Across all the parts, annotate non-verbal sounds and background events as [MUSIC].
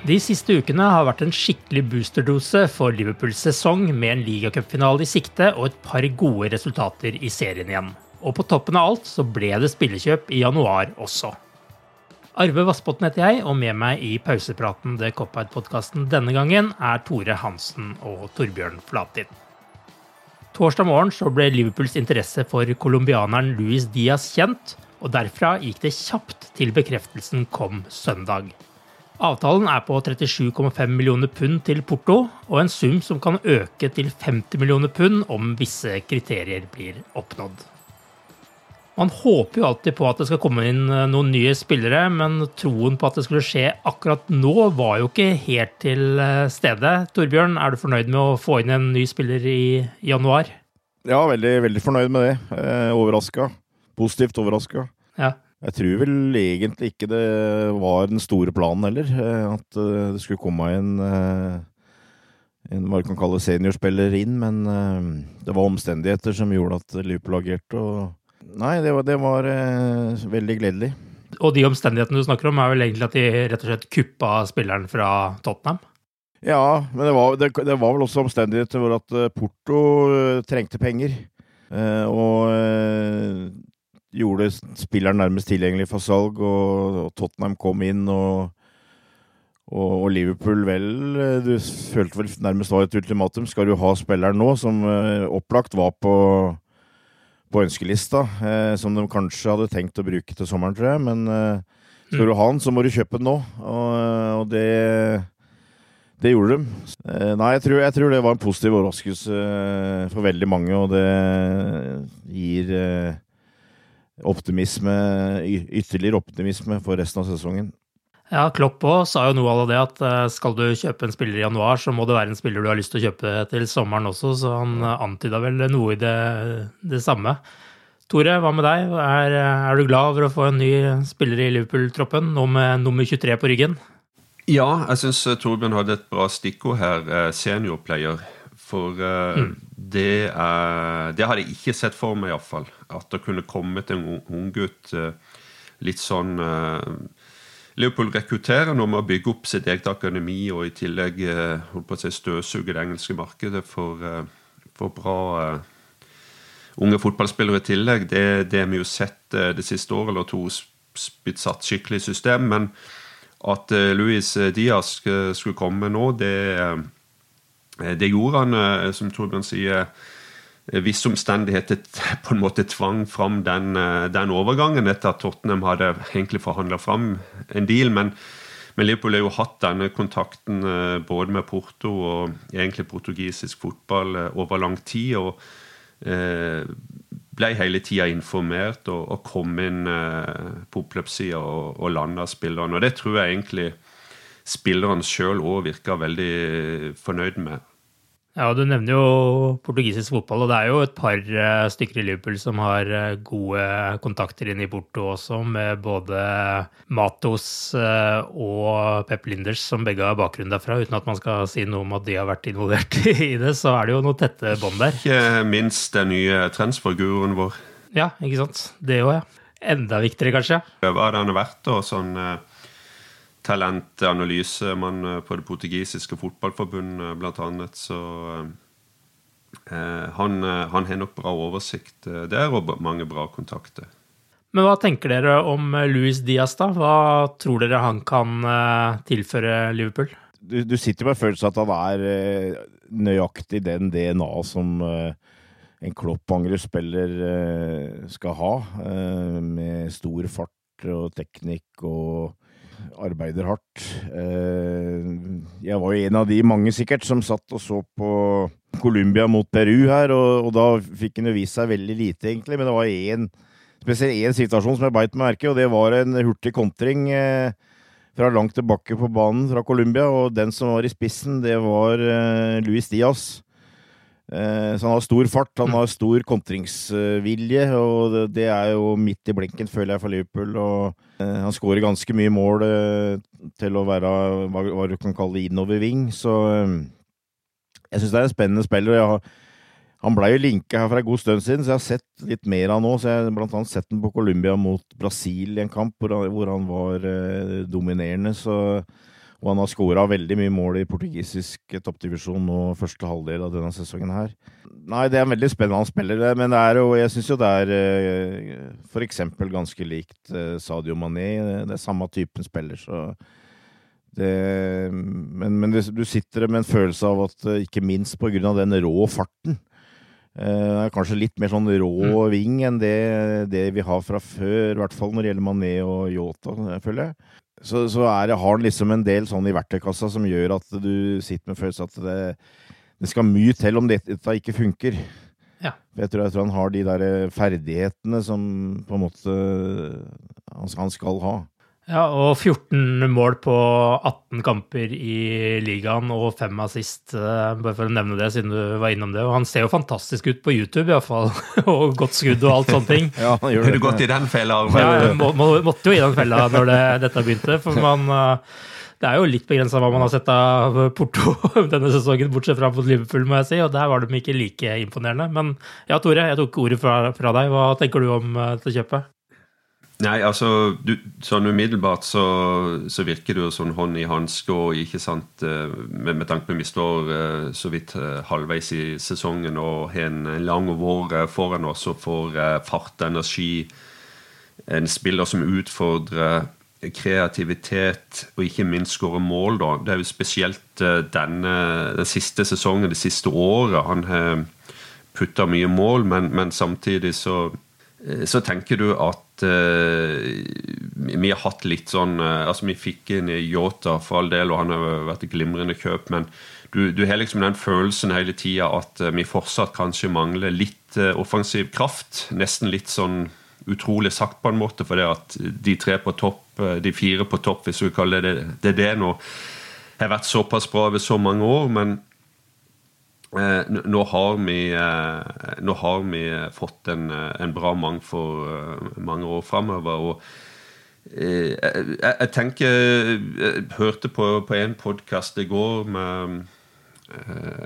De siste ukene har vært en skikkelig boosterdose for Liverpools sesong, med en ligacupfinale i sikte og et par gode resultater i serien igjen. Og på toppen av alt så ble det spillekjøp i januar også. Arve Vassbotn heter jeg, og med meg i pausepraten The Cop-Out-podkasten denne gangen er Tore Hansen og Torbjørn Flatin. Torsdag morgen så ble Liverpools interesse for colombianeren Luis Diaz kjent, og derfra gikk det kjapt til bekreftelsen kom søndag. Avtalen er på 37,5 millioner pund til Porto, og en sum som kan øke til 50 millioner pund om visse kriterier blir oppnådd. Man håper jo alltid på at det skal komme inn eh, noen nye spillere, men troen på at det skulle skje akkurat nå, var jo ikke helt til eh, stede. Torbjørn, er du fornøyd med å få inn en ny spiller i januar? Ja, veldig, veldig fornøyd med det. Eh, overraska. Positivt overraska. Ja. Jeg tror vel egentlig ikke det var den store planen heller. eh, At eh, det skulle komme en, eh, en hva du kan kalle seniorspiller inn, men det var omstendigheter som gjorde at Liverpool agerte. og Nei, det var, det var eh, veldig gledelig. Og de omstendighetene du snakker om, er vel egentlig at de rett og slett kuppa spilleren fra Tottenham? Ja, men det var, det, det var vel også omstendigheter hvor at Porto trengte penger. eh, Og gjorde spilleren nærmest tilgjengelig for salg, og, og Tottenham kom inn, og, og, Liverpool vel eh, Du følte vel nærmest var et ultimatum. Skal du ha spilleren nå, som eh, opplagt var på, på ønskelista, eh, som de kanskje hadde tenkt å bruke til sommeren, tror jeg, men eh, skal du ha den, så må du kjøpe den nå, og, og det det gjorde de. Eh, Nei, jeg tror, jeg tror, det var en positiv overraskelse eh, for veldig mange, og det gir eh, optimisme, ytterligere optimisme for resten av sesongen. Ja, Klopp òg sa jo noe av det at eh, skal du kjøpe en spiller i januar, så må det være en spiller du har lyst til å kjøpe til sommeren også, så han eh, antyda vel noe i det, det samme. Tore, hva med deg? Er, er du glad over å få en ny spiller i Liverpool-troppen, nå med nummer 23 på ryggen? Ja, jeg syns Torbjørn hadde et bra stikkord her. eh, Seniorplayer. For mm. det, er, det hadde jeg ikke sett for meg, iallfall. At det kunne kommet en ung- unggutt uh, litt sånn eh, Liverpool rekrutterer nå med å bygge opp sitt eget akademi og i tillegg eh, på å si støvsuge det engelske markedet for, eh, for bra eh, unge fotballspillere i tillegg. Det, det har vi jo sett eh, det siste året eller to blitt satt skikkelig i system. Men at eh, Luis Diaz skulle komme nå, det, eh, det gjorde han, eh, som Torbjørn sier, eh, visse omstendigheter [LAUGHS] på en måte tvang fram den, eh, den overgangen etter at Tottenham hadde egentlig forhandla fram en deal. Men, men Liverpool har jo hatt denne kontakten eh, både med Porto og egentlig portugisisk fotball eh, over lang tid. og eh, ble hele tida informert og, og kom inn eh, på oppløpssida og, og landa spilleren. Og det tror jeg egentlig spilleren sjøl òg virka veldig fornøyd med. Ja, Du nevner jo portugisisk fotball, og det er jo et par eh, stykker i Liverpool som har eh, gode kontakter inn i Porto også, med både Matos eh, og Pep Linders, som begge har bakgrunn derfra. Uten at man skal si noe om at de har vært involvert [LAUGHS] i det, så er det jo noe tette bånd der. Ikke minst den nye transferguruen vår. Ja, ikke sant. Det òg, ja. Enda viktigere, kanskje. Hva har han vært, da? Sånn talentanalysemann eh, på det portugisiske fotballforbundet, blant annet. Så eh, han, eh, han, har nok bra oversikt der, og mange bra kontakter. Men hva tenker dere om Luis Diaz, da? Hva tror dere han kan tilføre Liverpool? Du, du sitter med følelsen at han er nøyaktig den DNA som en Klopp-angrepsspiller skal ha, med stor fart og teknikk og arbeider hardt. Eh, jeg var jo en av de mange sikkert som satt og så på Colombia mot Peru her, og, og da fikk han jo vist seg veldig lite, egentlig. Men det var én, spesielt én situasjon som jeg beit meg merke, og det var en hurtig kontring eh, fra langt tilbake på banen fra Colombia, og den som var i spissen, det var eh, Luis Diaz. Eh, så han har stor fart, han har stor kontringsvilje, og det er jo midt i blinken, føler jeg, for Liverpool. Og eh, han skårer ganske mye mål eh, til å være hva du kan kalle innoverving, så jeg syns det er en spennende spiller. Har, han blei jo linka her for en god stund siden, så jeg har sett litt mer av han nå. Så jeg har blant annet sett ham på Colombia mot Brasil i en kamp hvor han, hvor han var dominerende. så og han har skåra veldig mye mål i portugisisk toppdivisjon nå første halvdel av denne sesongen her. Nei, det er en veldig spennende spiller, men det er jo, jeg syns jo det er f.eks. for eksempel ganske likt eh, Sadio Mané. Det er samme typen spiller, så det, Men, men du sitter med en følelse av at eh, ikke minst på grunn av den rå farten er kanskje litt mer sånn rå mm. ving enn det, det, vi har fra før, i hvert fall når det gjelder Mané og Yota, føler jeg så, så det, har han liksom en del sånn i verktøykassa som gjør at du sitter med følelsen at det, det skal mye til om dette, dette ikke funker. Ja. Jeg, tror, jeg tror han har de der ferdighetene som på en måte han skal ha. Ja, og 14 mål på 18 kamper i ligaen og fem assist, eh, bare for å nevne det, siden du var innom det. Og han ser jo fantastisk ut på YouTube, iallfall. [LAUGHS] og godt skudd og alt sånne ting. [LAUGHS] ja, han gjør det. Har du gått i den fella? Ja, jeg må, må, måtte jo i den fella når det, dette begynte. For man eh, det er jo litt begrensa hva man har sett av Porto [LAUGHS] denne sesongen, bortsett fra mot Liverpool, må jeg si, og der var de ikke like imponerende. Men ja, Tore, jeg tok ordet fra, fra deg. Hva tenker du om eh, dette kjøpet? Nei, altså du, Sånn umiddelbart så, så, virker det jo sånn hånd i hanske, og ikke sant eh, med, med tanke på at vi står eh, så vidt eh, halvveis i sesongen og har en lang vår foran oss og får fart og energi. En spiller som utfordrer kreativitet og ikke minst skårer mål. da. Det er jo spesielt denne, den siste sesongen, det siste året. Han har putta mye mål, men, men samtidig så så tenker du at uh, vi har hatt litt sånn uh, Altså, vi fikk inn Yota for all del, og han har vært et glimrende kjøp, men du, du har liksom den følelsen hele tida at vi fortsatt kanskje mangler litt offensiv kraft. Nesten litt sånn utrolig sagt, på en måte, for det at de tre på topp, de fire på topp, hvis du kaller det det, det nå, har vært såpass bra over så mange år. men Eh, nå, har vi, eh, nå, har vi, fått en, eh, en bra mang for mange år framover. Og jeg, jeg, tenker Jeg hørte på, på en podkast i går med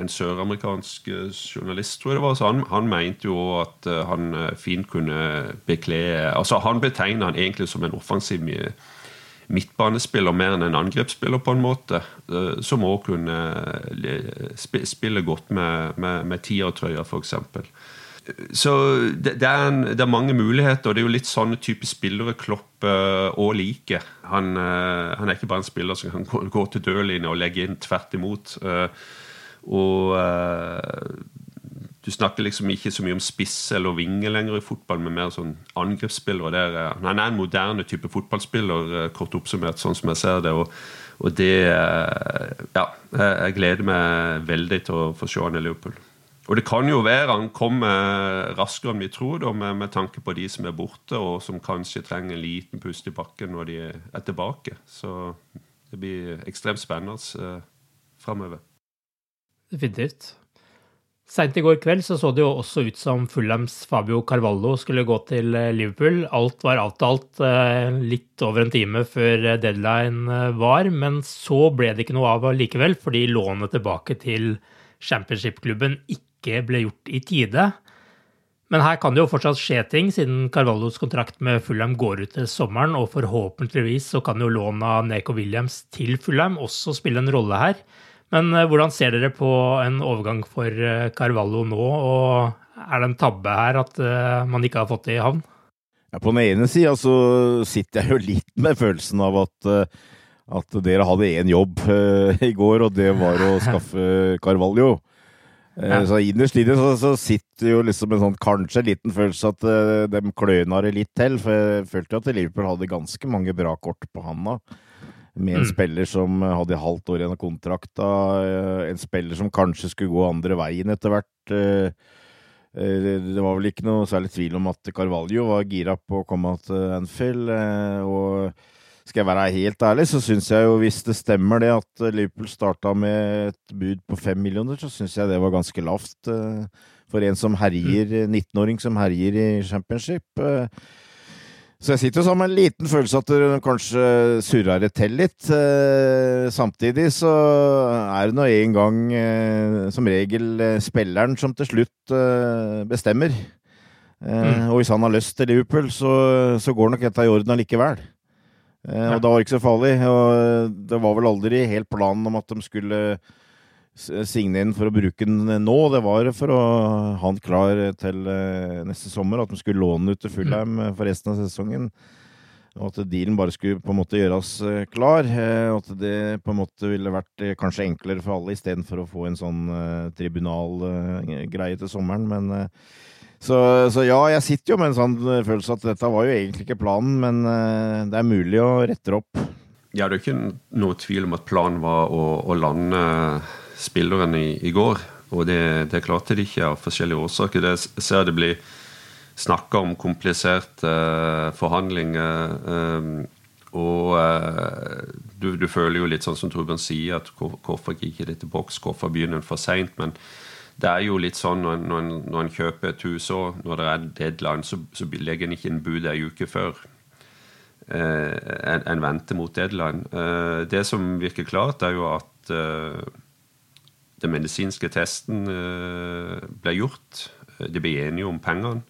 en søramerikansk journalist, tror jeg det var. Han, han mente jo at han fint kunne bekle Altså Han betegner han egentlig som en offensiv mye midtbanespiller mer enn en angrepsspiller, på en måte. Eh, som òg kunne eh, spille godt med, med, med tiertrøya, f.eks. Så det, det, er en, det, er mange muligheter, og det er jo litt sånne type spillere Klopp òg uh, liker. Han, han, er ikke bare en spiller som kan gå, gå til dørlinja og legge inn, tvert imot. Og du snakker liksom ikke så mye om spiss eller vinge lenger i fotball, men mer sånn angrepsspiller. Der, eh, han er en moderne type fotballspiller, eh, kort oppsummert, sånn som jeg ser det. Og, og det eh, Ja, jeg gleder meg veldig til å få se han i Liverpool. Og det kan jo være han kommer raskere enn vi tror, da, med, med, tanke på de som er borte, og som kanskje trenger en liten pust i bakken når de er tilbake. Så Det blir ekstremt spennende eh, framover. Definitivt. Seint i går kveld så, så det jo også ut som Fulhams Fabio Carvalho skulle gå til eh, Liverpool. Alt var avtalt eh, litt over en time før eh, deadline var, men så ble det ikke noe av likevel, fordi lånet tilbake til championship-klubben ikke ble gjort i tide. Men her kan det jo fortsatt skje ting, siden Carvalhos kontrakt med Fulham går ut til sommeren, og forhåpentligvis så kan jo lånet av Neko Williams til Fulham også spille en rolle her. Men eh, hvordan ser dere på en overgang for eh, Carvalho nå, og er det en tabbe her at eh, man ikke har fått det i havn? Ja, på den ene sida så sitter jeg jo litt med følelsen av at, at dere hadde én jobb i går, og det var å [LAUGHS] skaffe Carvalho. Ja. Så innerst inne så, så, sitter jo liksom en sånn kanskje en liten følelse at uh, de kløna det litt til. For jeg følte at Liverpool hadde ganske mange bra kort på handa med en mm. spiller som hadde halvt år igjen av kontrakta, eh, en spiller som kanskje skulle gå andre veien etter hvert. Eh, eh, det var vel ikke noe særlig tvil om at Carvalho var gira på å komme til Anfield. Og skal jeg være helt ærlig, så syns jeg jo, hvis det stemmer det at Liverpool starta med et bud på fem millioner, så syns jeg det var ganske lavt for en som herjer, 19-åring mm. som herjer i championship. Så jeg sitter jo som en liten følelse at det kanskje surrer det til litt. Eh, samtidig så er det nå en gang eh, som regel eh, spilleren som til slutt bestemmer. Mm. Og hvis han har lyst til Liverpool, så, så går nok dette i orden allikevel. Og da var det ikke så farlig. Og det var vel aldri helt planen om at de skulle signere inn for å bruke den nå. Det var for å ha den klar til eh, neste sommer. At de skulle låne den ut til Fulheim mm. for resten av sesongen. Og at dealen bare skulle på en måte gjøres eh, klar. Og at det på en måte ville vært kanskje enklere for alle, istedenfor å få en sånn tribunalgreie til sommeren. Men så, så, ja, jeg sitter jo med en sånn følelse at dette var jo egentlig ikke planen, men det er mulig å rette opp. Ja, det er ikke noe tvil om at planen var å, å lande spilleren i, i går. Og det, det, klarte de ikke av forskjellige årsaker. Det ser det blir snakka om kompliserte uh, forhandlinger. Um, og uh, du, du, føler jo litt sånn som Torbjørn sier, at hvorfor gikk ikke det til boks? Hvorfor begynner en for seint? Men det er jo litt sånn når når når en kjøper et hus òg, når det er deadline, så, så legger en ikke inn bud ei uke før. Uh, en, en, venter mot deadline. Det som virker klart, er jo at den medisinske testen eh, ble gjort. De ble enige om pengene.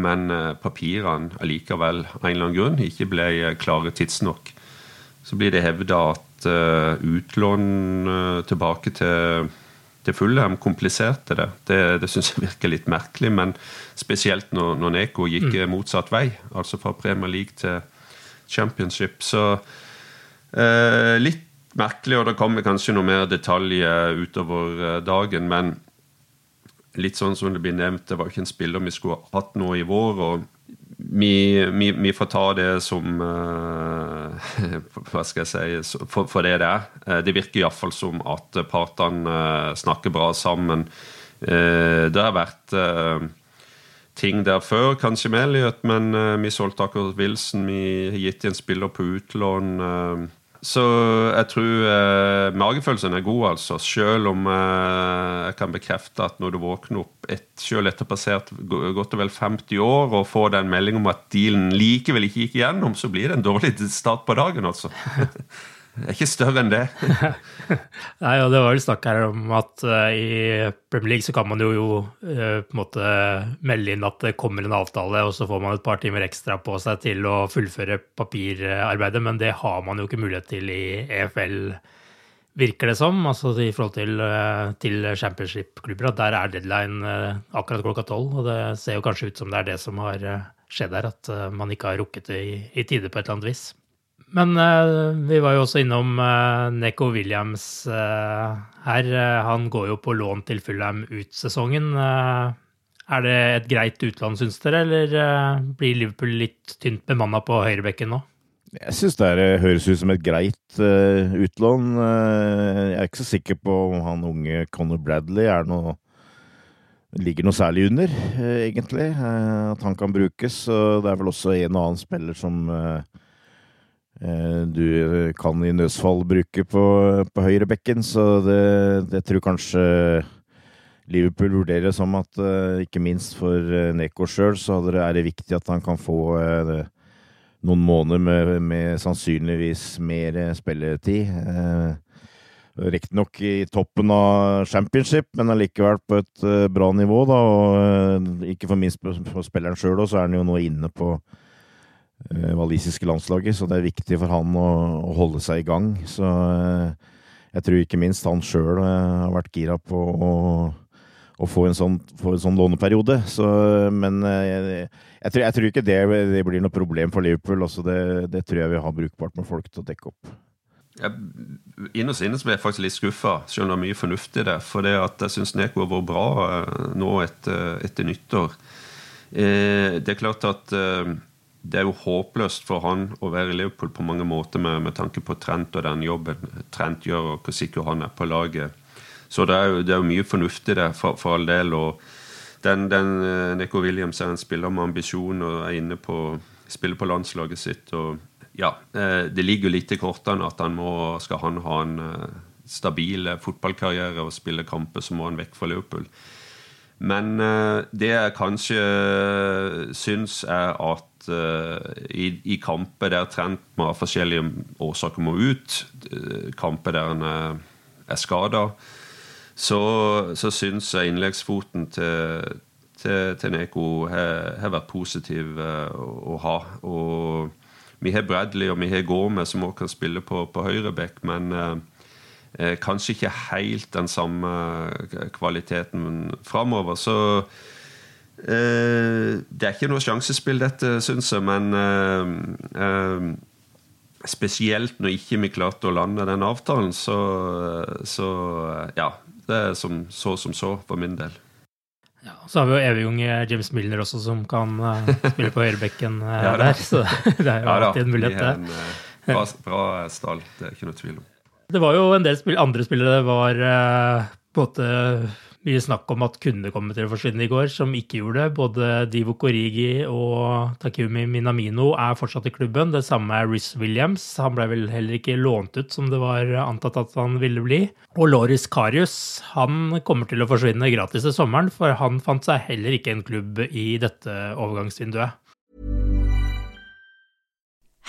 Men eh, papirene allikevel av en eller annen grunn ikke ble klare tidsnok. Så blir det hevda at eh, utlån tilbake til, til Fulham kompliserte det. Det, det syns jeg virker litt merkelig, men spesielt når, når Neko gikk mm. motsatt vei, altså fra Premier League til Championship. Så eh, litt merkelig, og det kommer kanskje noe mer detaljer utover eh, dagen. Men litt sånn som det blir nevnt, det var jo ikke en spiller vi skulle hatt nå i vår. og vi, vi, vi, får ta det som uh, [LAUGHS] Hva skal jeg si for, for det det er. Uh, det virker iallfall som at partene uh, snakker bra sammen. det har vært ting der før, kanskje med Elliot, men vi solgte akkurat Wilson. Vi har gitt en spiller på utlån. Så jeg tror eh, magefølelsen er god, altså. Selv om eh, jeg kan bekrefte at når du våkner opp et, selv etter passert godt og vel 50 år og får den melding om at dealen likevel ikke gikk igjennom, så blir det en dårlig start på dagen, altså. [LAUGHS] Er ikke større enn det. [LAUGHS] Nei, og Det var vel snakk her om at uh, i Premier League så kan man jo, jo uh, på en måte melde inn at det kommer en avtale, og så får man et par timer ekstra på seg til å fullføre papirarbeidet, men det har man jo ikke mulighet til i EFL, virker det som. Altså i forhold til, uh, til championship-klubber. At der er deadline akkurat klokka tolv, og det ser jo kanskje ut som det er det som har skjedd her, at man ikke har rukket det i, i tide på et eller annet vis. Men uh, vi var jo også innom uh, Neko Williams uh, her. han går jo på lån til Fulham ut sesongen. er det et greit utlån, syns dere, eller blir Liverpool litt tynt bemanna på høyrebekken nå? Jeg syns det høres ut som et greit utlån. jeg er ikke så sikker på om han unge Conor Bradley er noe ligger noe særlig under, egentlig. At han kan brukes. Det er vel også en og annen spiller som du kan i nødsfall bruke på, på høyrebekken. Så det, det tror kanskje Liverpool vurderer som at ikke minst for Neko sjøl, så er det viktig at han kan få noen måneder med, med sannsynligvis mer spilletid. Riktignok i toppen av championship, men allikevel på et bra nivå. da, og Ikke for minst for spilleren sjøl, så er han jo nå inne på walisiske landslaget. Så det er viktig for han å, å holde seg i gang. Så jeg tror ikke minst han sjøl har vært gira på å, å få, en sånn, få en sånn låneperiode. Så, men jeg, jeg, tror, jeg, tror, ikke det, det, blir noe problem for Liverpool. Også det, det tror jeg vi har brukbart med folk til å dekke opp. Innerst inne ble jeg faktisk litt skuffa, selv om det er mye fornuftig der. For det at jeg syns Neko har vært bra eh, nå etter, etter nyttår. Eh, det er klart at eh, det er jo håpløst for han å være i Liverpool på mange måter med, med tanke på Trent og den jobben Trent gjør, og hvor sikker han er på laget. Så det er jo, det er jo mye fornuftig der, for, for all del. og den, den Neko Williams er en spiller med ambisjon og er inne på spiller på landslaget sitt. og ja, eh, det ligger jo litt i kortene at han må, skal han ha en eh, stabil eh, fotballkarriere og spille kamper, så må han vekk fra Liverpool. Men det jeg kanskje syns, er at i, i kamper der Trent av forskjellige årsaker må ut, kamper der han er, skada, så, så syns jeg innleggsfoten til, til, til Neko har, vært positiv å ha. og vi har Bradley og vi har Gorme som også kan spille på, på høyreback, men eh, eh, kanskje ikke helt den samme eh, kvaliteten framover. Så eh, det er ikke noe sjansespill, dette, syns jeg, men eh, eh, Spesielt når ikke vi klarte å lande den avtalen, så, så ja. Det er som, så som så for min del. Ja, Så har vi jo evigunge James Milner også, som kan spille på høyrebekken [LAUGHS] ja, der. Så [LAUGHS] det er jo ja, alltid en mulighet, det. Bra, bra stall, det er ikke noe tvil om. Det var jo en del spill, andre spillere det var på en måte mye snakk om at kunne komme til å forsvinne i går, som ikke gjorde det. Både Divo Korigi og Takumi Minamino er fortsatt i klubben. Det samme er Riz Williams. Han ble vel heller ikke lånt ut som det var antatt at han ville bli. Og Loris Karius han kommer til å forsvinne gratis i sommeren, for han fant seg heller ikke en klubb i dette overgangsvinduet.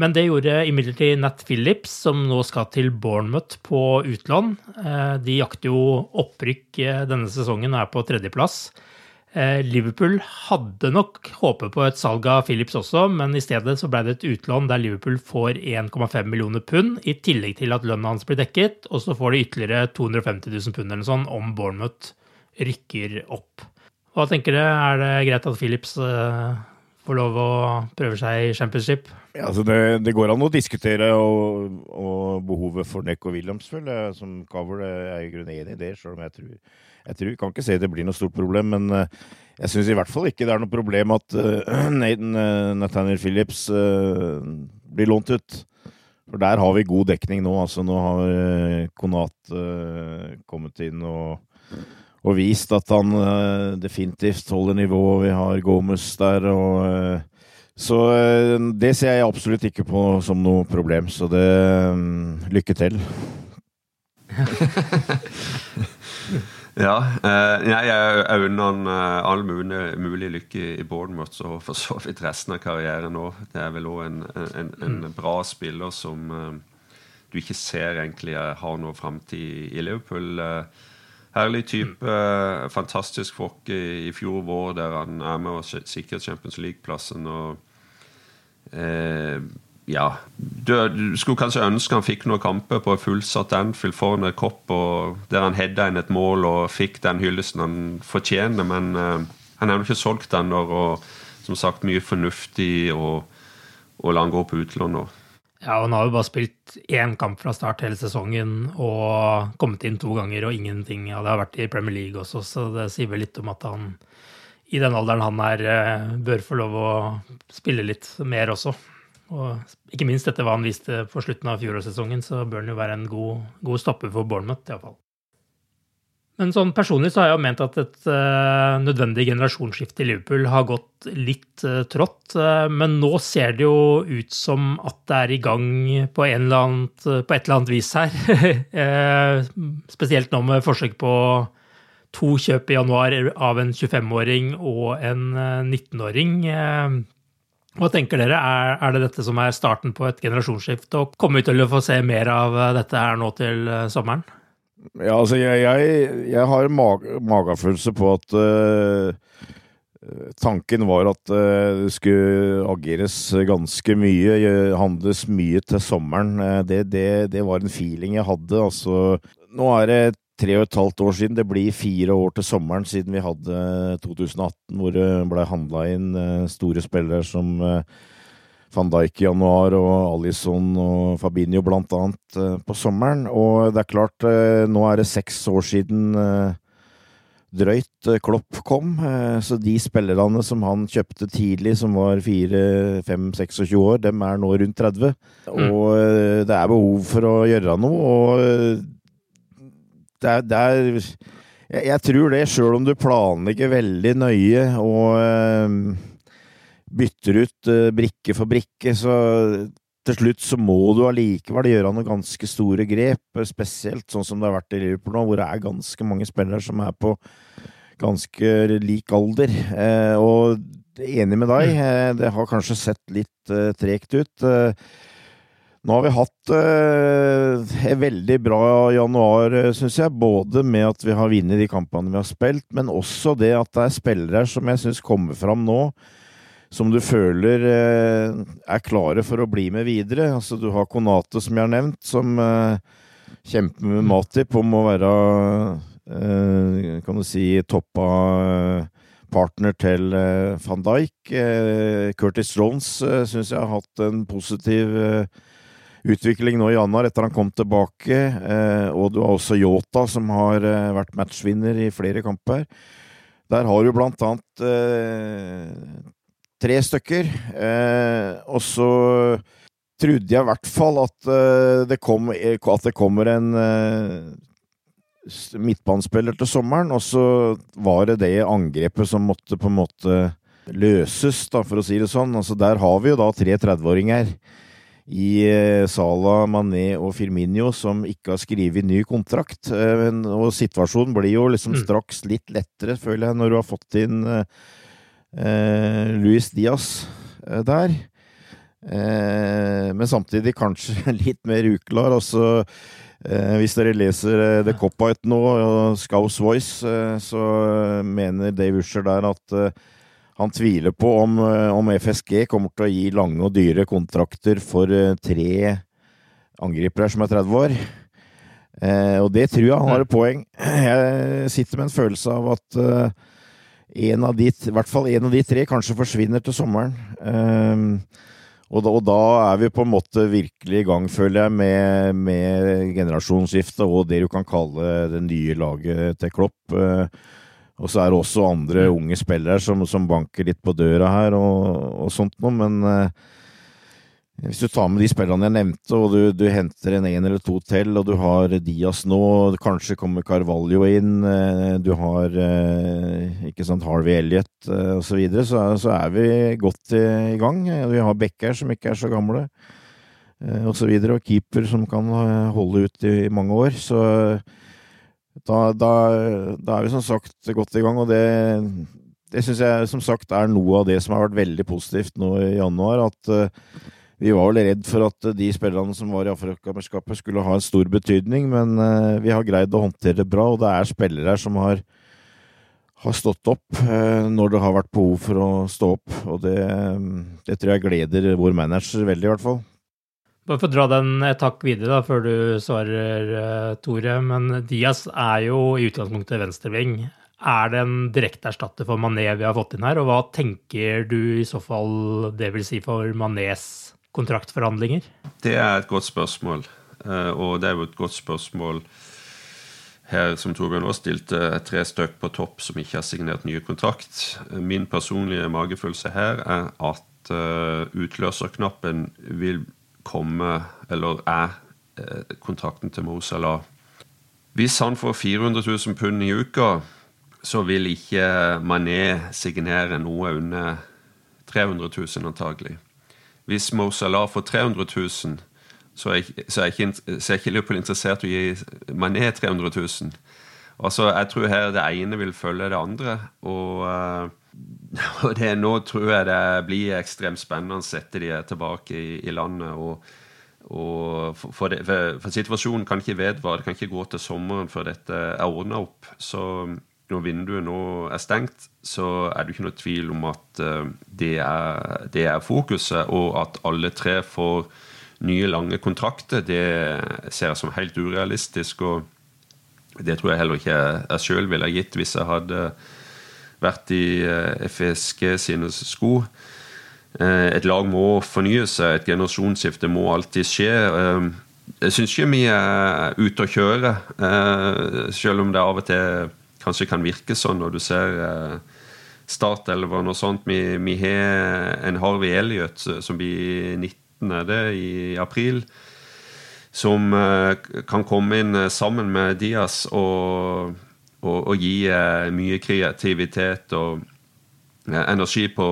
Men det gjorde imidlertid Nat Phillips, som nå skal til Bournemouth på utlån. Eh, De jakter jo opprykk eh, denne sesongen og er på tredjeplass. Eh, Liverpool hadde nok håpet på et salg av Phillips også, men i stedet så ble det et utlån der Liverpool får 1,5 millioner pund, i tillegg til at lønna hans blir dekket, og så får de ytterligere 250 000 pund eller sånn om Bournemouth rykker opp. Hva tenker dere, er det greit at Phillips får lov å prøve seg i championship? Ja, altså det, det går an å diskutere og, og behovet for Neck og Williams, vel, som cover. Er i grunnen enig i det, selv om jeg tror jeg tror, kan ikke si det blir noe stort problem, men eh, jeg syns i hvert fall ikke det er noe problem at uh, [CLEARS THROAT] Nathan, uh, Nathaniel Phillips uh, blir lånt ut. For der har vi god dekning nå. altså Nå har Konat kommet inn og, og vist at han definitivt holder nivået. Vi har Gomez der. og så det ser jeg absolutt ikke på som noe problem, så det um, Lykke til. [LAUGHS] ja. Eh, jeg, han eh, all mulig, mulig, lykke i Bournemouth og for så vidt resten av karrieren òg. Det er vel òg en, en, en, mm. bra spiller som eh, du ikke ser egentlig har noe framtid i Liverpool. Eh, herlig type. Mm. Fantastisk folk i, i, fjor vår, der han er med og sikrer Champions League-plassen. og eh, ja, du, du, skulle kanskje ønske han fikk noen kamper på fullsatt Anfield foran et kopp, og der han hedda inn et mål og fikk den hyllesten han fortjener, men eh, han har jo ikke solgt den og som sagt mye fornuftig å la han gå på utlån nå. Ja, han har jo bare spilt én kamp fra start hele sesongen og kommet inn to ganger og ingenting. Ja, det har vært i Premier League også, så det sier vel litt om at han i den alderen han er, eh, bør få lov å spille litt mer også. Og ikke minst etter hva han viste på slutten av fjorårssesongen, så bør han jo være en god, god stopper for Bournemouth, iallfall. Men sånn personlig så har jeg jo ment at et uh, nødvendig generasjonsskifte i Liverpool har gått litt uh, trått. Uh, men nå ser det jo ut som at det er i gang på, annet, på et eller annet vis her. [LAUGHS] spesielt nå med forsøk på to kjøp i januar av en 25-åring og en 19-åring. Hva tenker dere, er, er, det dette som er starten på et generasjonsskifte, og kommer vi til å få se mer av dette her nå til sommeren? Ja, altså jeg, jeg, jeg har mag magefølelse på at uh, tanken var at uh, det skulle ageres ganske mye, handles mye til sommeren. Det, det, det var en feeling jeg hadde. Altså, nå er det tre og et halvt år siden. Det blir fire år til sommeren siden vi hadde 2018, hvor det ble handla inn eh, store spillere som eh, van Dijk i januar og Alison og Fabinho blant annet eh, på sommeren. Og det er klart, nå er det seks år siden drøyt Klopp kom. Så de spillerne som han kjøpte tidlig, som var 4-5-26 år, dem er nå rundt 30. Mm. Og det er behov for å gjøre noe. og det er, det er jeg, jeg, tror det, sjøl om du planlegger veldig nøye og bytter ut øh, brikke for brikke, så til slutt så må du allikevel gjøre noen ganske store grep, spesielt sånn som det har vært i Liverpool nå, hvor det er ganske mange spillere som er på ganske lik alder. Eh, og enig med deg, eh, det har kanskje sett litt eh, tregt ut. Eh, nå har vi hatt eh, en veldig bra januar, eh, syns jeg. Både med at vi har vunnet de kampene vi har spilt, men også det at det er spillere som jeg syns kommer fram nå, som du føler eh, er klare for å bli med videre. Altså, du har Konate, som jeg har nevnt, som eh, kjemper med Matip om å være eh, kan du si, toppa partner til van Dijk. Curtis Jones eh, syns jeg har hatt en positiv utvikling nå i januar etter han kom tilbake. og du har også Yota, som har vært matchvinner i flere kamper. Der har du blant annet tre stykker. og så trodde jeg i hvert fall at, uh, det, kom, at det kommer en midtbanespiller til sommeren, og så var det det angrepet som måtte på en måte løses, da, for å si det sånn. Altså, der har vi jo da tre 30-åringer i Sala, Mané og Firminio som ikke har skrevet ny kontrakt. og situasjonen blir jo liksom mm. straks litt lettere, føler jeg, når du har fått inn Luis Diaz der. Eh, men samtidig kanskje [LAUGHS] litt mer uklar. Altså, eh, hvis dere leser eh, The Cop-Out nå, og Scouse Voice, eh, så mener Dave Usher der at eh, han tviler på om, eh, om, FSG kommer til å gi lange og dyre kontrakter for tre angripere som er 30 år. og det tror jeg han har et poeng. [CLEARS THROAT] Jeg sitter med en følelse av at en av de, i hvert fall en av de tre kanskje forsvinner til sommeren. Uh, og da, og da, er vi på en måte virkelig i gang, føler jeg, med, med generasjonsskiftet og det du kan kalle det nye laget til Klopp. Eh, og så er det også andre unge spillere som, som banker litt på døra her og, og sånt noe, men uh, hvis du tar med de spillerne jeg nevnte, og du, du henter en en eller to til, og du har Diaz nå, kanskje kommer Carvalho inn, eh, du har eh, ikke sant, Harvey Elliot osv., så, videre, så, så er vi godt i gang. Vi har Becker som ikke er så gamle, og, så videre, og keeper som kan holde ut i mange år. Så da, da, da er vi som sagt godt i gang, og det det syns jeg som sagt er noe av det som har vært veldig positivt nå i januar. At vi var vel redd for at de spillerne som var i Afrikamesterskapet skulle ha en stor betydning, men uh, vi har greid å håndtere det bra, og det er spillere her som har, har stått opp uh, når det har vært behov for å stå opp. Og det, det, tror jeg gleder vår manager veldig, i hvert fall. Bare for å dra den et takk videre da, før du svarer, uh, Tore. Men Diaz er jo i utgangspunktet venstreving. Er det en direkte erstatter for Mané vi har fått inn her, og hva tenker du i så fall det vil si for Manés kontraktforhandlinger? Det er et godt spørsmål. Eh, og det er jo et godt spørsmål her, som Torbjørn også stilte, tre stykk på topp som ikke har signert nye kontrakt. Min personlige magefølelse her er at utløserknappen vil komme, eller er, kontrakten til Mosalah. Hvis han får 400 000 pund i uka, så vil ikke Mané signere noe under 300 000 antagelig. Hvis Mo Salah får 300 000, så er, så er ikke, så er ikke Liverpool interessert i å gi Mané 300 000. Altså, jeg tror her det ene vil følge det andre. Og, uh, [LAUGHS] og det, nå tror jeg det blir ekstremt spennende å sette de tilbake i, i landet. og og for, det, for, for, situasjonen kan ikke vedvare. Det kan ikke gå til sommeren før dette er ordna opp. Så når vinduet nå er stengt, så er det ikke noe tvil om at uh, det, er, det, er, fokuset. Og at alle tre får nye, lange kontrakter, det ser jeg som helt urealistisk. Og det tror jeg heller ikke jeg sjøl ville gitt hvis jeg hadde vært i eh, FSG sine sko. Uh, et lag må fornye seg, et generasjonsskifte må alltid skje. Jeg syns ikke vi er ute å kjøre, selv om det av og til kanskje kan virke sånn når du ser eh, startelveren og sånt. Vi, vi, har en Harvey Elliot som blir 19. er det, i april. Som eh, kan komme inn eh, sammen med Diaz og, og, og gi eh, mye kreativitet og eh, energi på,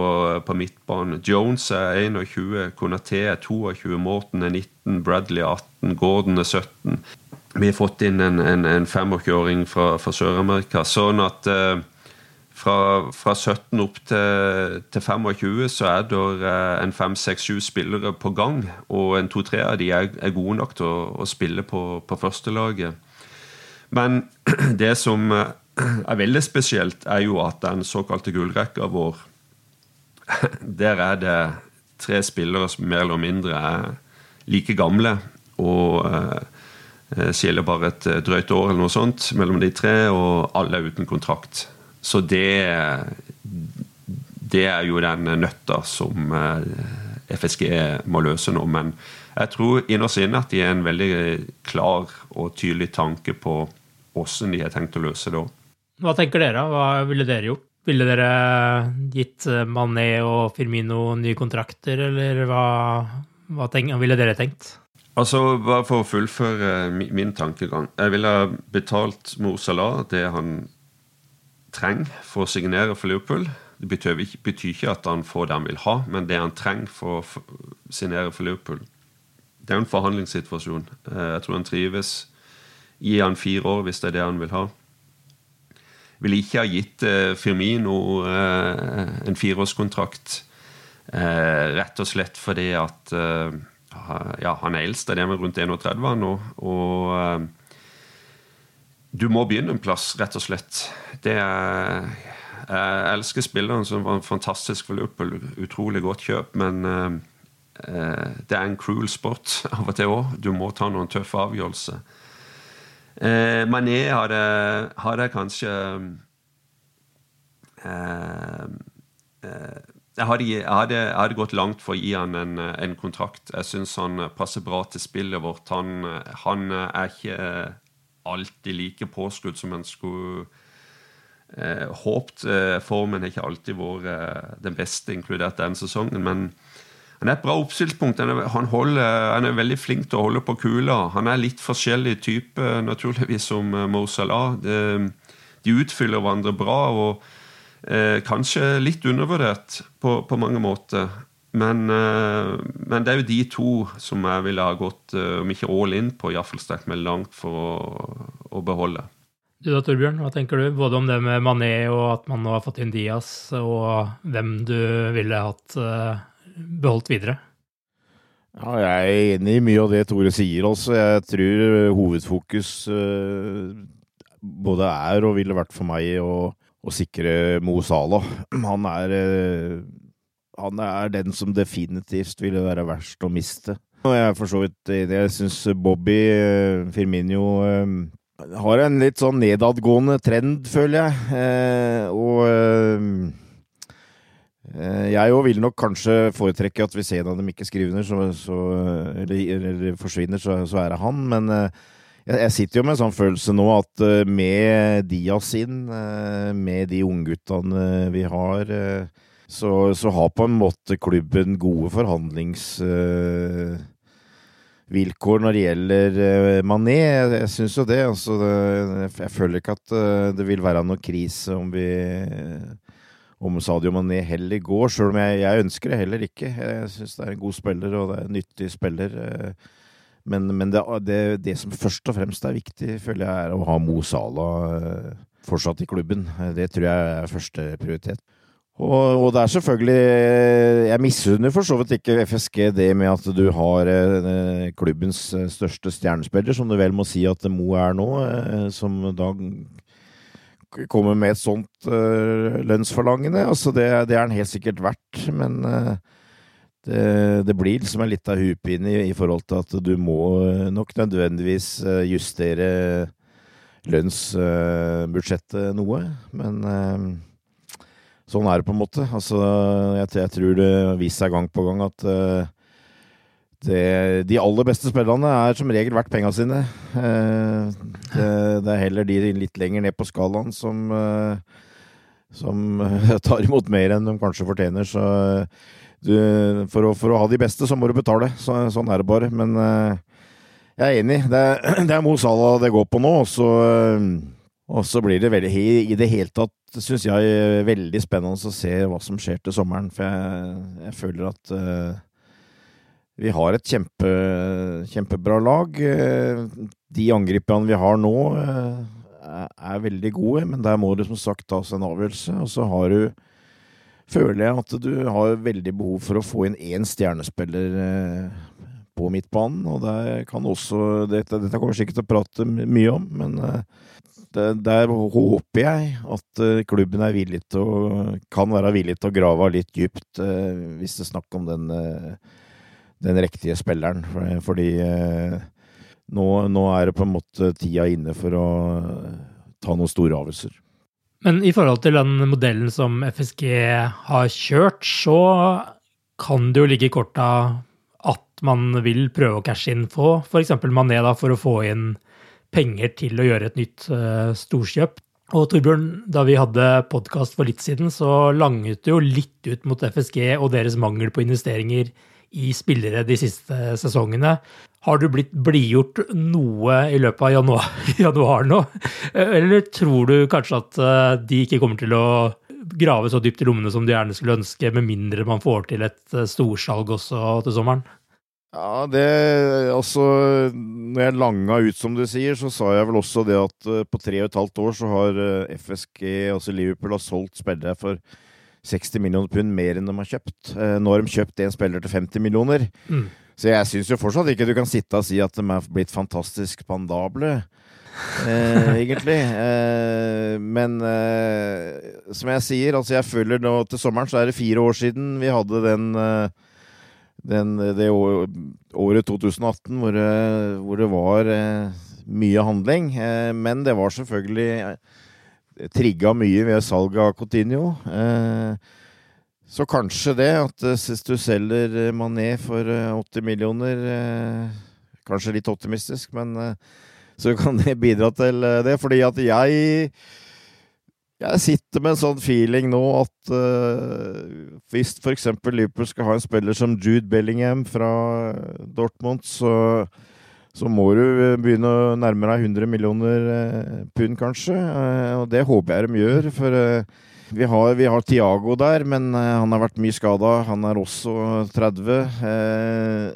på midtbanen. Jones er 21, Konaté er 22, Morten er 19, Bradley er 18, Gordon er 17 vi har fått inn en, en, en 25-åring fra, fra Sør-Amerika. Sånn at eh, fra, fra, 17 opp til, til 25 så er det eh, en 5-6-7 spillere på gang. Og en to-tre av de er, er, gode nok til å, å spille på, på førstelaget. Men [CLEARS THROAT] det som eh, er veldig spesielt, er jo at den såkalte gullrekka vår [LAUGHS] Der er det tre spillere som mer eller mindre er like gamle. Og eh, Eh, skiller bare et eh, drøyt år eller noe sånt mellom de tre, og alle er uten kontrakt. Så det, det er jo den nøtta som eh, FSG må løse nå. Men jeg tror innerst inne at de er en veldig klar og tydelig tanke på åssen de har tenkt å løse det òg. Hva tenker dere? Hva ville dere gjort? Ville dere gitt Mané og Firmino nye kontrakter, eller hva, hva tenk, ville dere tenkt? Altså, Bare for å fullføre min tankegang. Jeg ville betalt Mor Salah det han trenger for å signere for Liverpool. Det betyr, betyr, ikke at han får det han vil ha, men det han trenger for å signere for Liverpool. Det er en forhandlingssituasjon. Eh, jeg tror han trives. Gi han fire år hvis det er det han vil ha. Ville ikke ha gitt eh, Firmino eh, en fireårskontrakt rett og slett fordi at ja, han er eldst, det er rundt 31 nå. Og uh, du må begynne en plass, rett og slett. Det er, jeg elsker spilleren som var en fantastisk for Liverpool. Utrolig godt kjøp, men uh, det er en cruel sport [LAUGHS] av og til òg. Du må ta noen tøffe avgjørelser. Uh, Mané hadde, hadde kanskje uh, jeg hadde, jeg, hadde, jeg hadde, gått langt for å gi han en, en kontrakt. Jeg syns han passer bra til spillet vårt. Han, han er ikke alltid like påskudd som en skulle eh, håpt. Eh, formen har ikke alltid vært eh, den beste, inkludert denne sesongen. Men han er et bra oppstillspunkt. Han er, han, er veldig flink til å holde på kula. Han er litt forskjellig type, naturligvis, som eh, Mo Salah. De, de utfyller hverandre bra. og Eh, kanskje litt undervurdert på, på mange måter. Men, eh, men, det er jo de to som jeg ville ha gått, eh, om ikke all in på, iallfall sterkt meg langt for å, å, beholde. Du da, Torbjørn, hva tenker du? Både om det med Mané og at man nå har fått inn Diaz, og hvem du ville hatt beholdt videre? Ja, jeg er enig i mye av det Tore sier. også. Jeg tror hovedfokus både er og ville vært for meg å å sikre Mo Salah. Han er, eh, han er den som definitivt ville være verst å miste. Og jeg er for så vidt enig. Jeg syns Bobby eh, Firminio eh, har en litt sånn nedadgående trend, føler jeg. Og jeg òg vil nok kanskje foretrekke at hvis en av dem ikke skriver så, så, eller, eller, forsvinner, så, så, er det han. Men jeg, sitter jo med en sånn følelse nå at uh, med Diaz inn, uh, med de ungguttene vi har, så, så, har på en måte klubben gode forhandlingsvilkår når det gjelder Mané. Jeg, jeg syns jo det. Altså, jeg føler ikke at det vil være noe krise om vi om Sadio Mané heller går, sjøl om jeg, jeg, ønsker det heller ikke. Jeg syns det er en god spiller, og det er en nyttig spiller. Uh, men, men det, det, det, som først og fremst er viktig, føler jeg, er å ha Mo Salah eh, fortsatt i klubben. Det tror jeg er første prioritet. Og, og, det er selvfølgelig Jeg misunner for så vidt ikke FSG det med at du har eh, klubbens eh, største stjernespiller, som du vel må si at Mo er nå, som da kommer med et sånt lønnsforlangende. Altså det, det, er han helt sikkert verdt, men det, det, blir liksom en lita hupine i, i forhold til at du må eh, nok nødvendigvis eh, justere lønnsbudsjettet noe. Men eh, sånn er det på en måte. Altså, jeg, jeg tror det viser seg gang på gang at det, de aller beste spillerne er som regel verdt penga sine. Det, det, er heller de litt lenger ned på skalaen som, som [LAUGHS] tar imot mer enn de kanskje fortjener. Så du, for, å, for, å, ha de beste, så må du betale. Så, sånn er det bare. Men uh, jeg er enig. Det er, [CLEARS THROAT] det er Mo Salah det går på nå. Og så, uh, og så blir det veldig, i det hele tatt, syns jeg, veldig spennende å se hva som skjer til sommeren. For jeg, jeg føler at uh, vi har et kjempe, kjempebra lag. De angriperne vi har nå, er veldig gode, men der må det som sagt tas en avgjørelse. Og så har du føler jeg at du har veldig behov for å få inn én stjernespiller eh, på midtbanen. Og det kan også Dette, dette kommer sikkert til å prate mye om, men eh, det, der håper jeg at eh, klubben er villig til å, kan være villig til å grave litt dypt hvis det er snakk om den, den riktige spilleren. Fordi nå, nå er det på en måte tida inne for å ta noen store avgjørelser. Men i forhold til den modellen som FSG har kjørt, så kan det jo ligge i korta at man vil prøve å cashe inn på f.eks. Mané da, for å få inn penger til å gjøre et nytt uh, storkjøp. Og Torbjørn, da vi hadde podkast for litt siden, så langet det jo litt ut mot FSG og deres mangel på investeringer i spillere de siste sesongene. Har du blitt blidgjort noe i løpet av januar, [LAUGHS] januar, nå? Eller tror du kanskje at eh, de ikke kommer til å grave så dypt i lommene som de gjerne skulle ønske, med mindre man får til et eh, storsalg også til sommeren? Ja, det Altså, når jeg langa ut, som du sier, så sa jeg vel også det at eh, på tre og et halvt år så har FSG, altså Liverpool, har solgt spillere for 60 millioner pund mer enn de har kjøpt. Nå har de kjøpt en spiller til 50 millioner. Mm. Så jeg syns jo fortsatt ikke du kan sitte og si at de er blitt fantastisk pandable. Eh, egentlig. Eh, men eh, som jeg sier, altså jeg føler nå til sommeren så er det fire år siden vi hadde den, eh, den det året 2018 hvor det, hvor det var eh, mye handling. Eh, men det var selvfølgelig trigga mye ved salget av Coutinho. Eh, så kanskje det, at eh, hvis du selger eh, Mané for 80 eh, millioner Kanskje litt optimistisk, men så kan det bidra til det. Fordi at jeg jeg sitter med en sånn feeling nå at uh, hvis f.eks. Liverpool skal ha en spiller som Jude Bellingham fra Dortmund, så, så må du begynne å nærme deg 100 millioner uh, pund, kanskje. Uh, og det håper jeg de gjør, for vi har, vi har Tiago der, men uh, han har vært mye skada. Han er også 30. Uh, eh,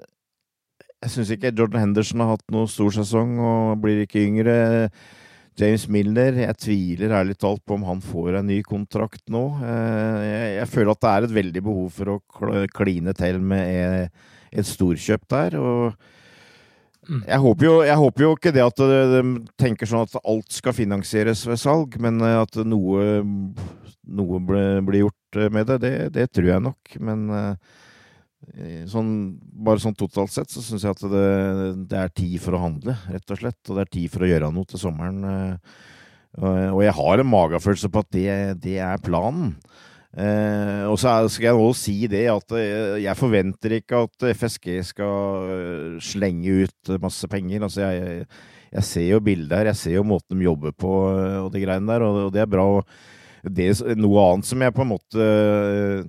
jeg syns ikke Jordan Henderson har hatt noe stor sesong og blir ikke yngre. James Miller, jeg tviler ærlig talt på om han får en ny kontrakt nå. Jeg, jeg, føler at det er et veldig behov for å kline til med et storkjøp der. og mm. jeg håper, jo, jeg håper, jo, ikke det at de tenker sånn at alt skal finansieres ved salg, men at noe noe blir gjort eh, med det, det, det, tror jeg nok. Men eh, sånn, bare sånn totalt sett så syns jeg at det, det, er tid for å handle, rett og slett. Og det er tid for å gjøre noe til sommeren. Eh, og jeg har en magefølelse på at det, det er planen. Eh, og så skal jeg nå si det at jeg forventer ikke at FSG skal slenge ut masse penger. Altså jeg, jeg ser jo bildet her, jeg ser jo måten de jobber på og de greiene der, og, det er bra. Det er noe annet som jeg på en måte eh,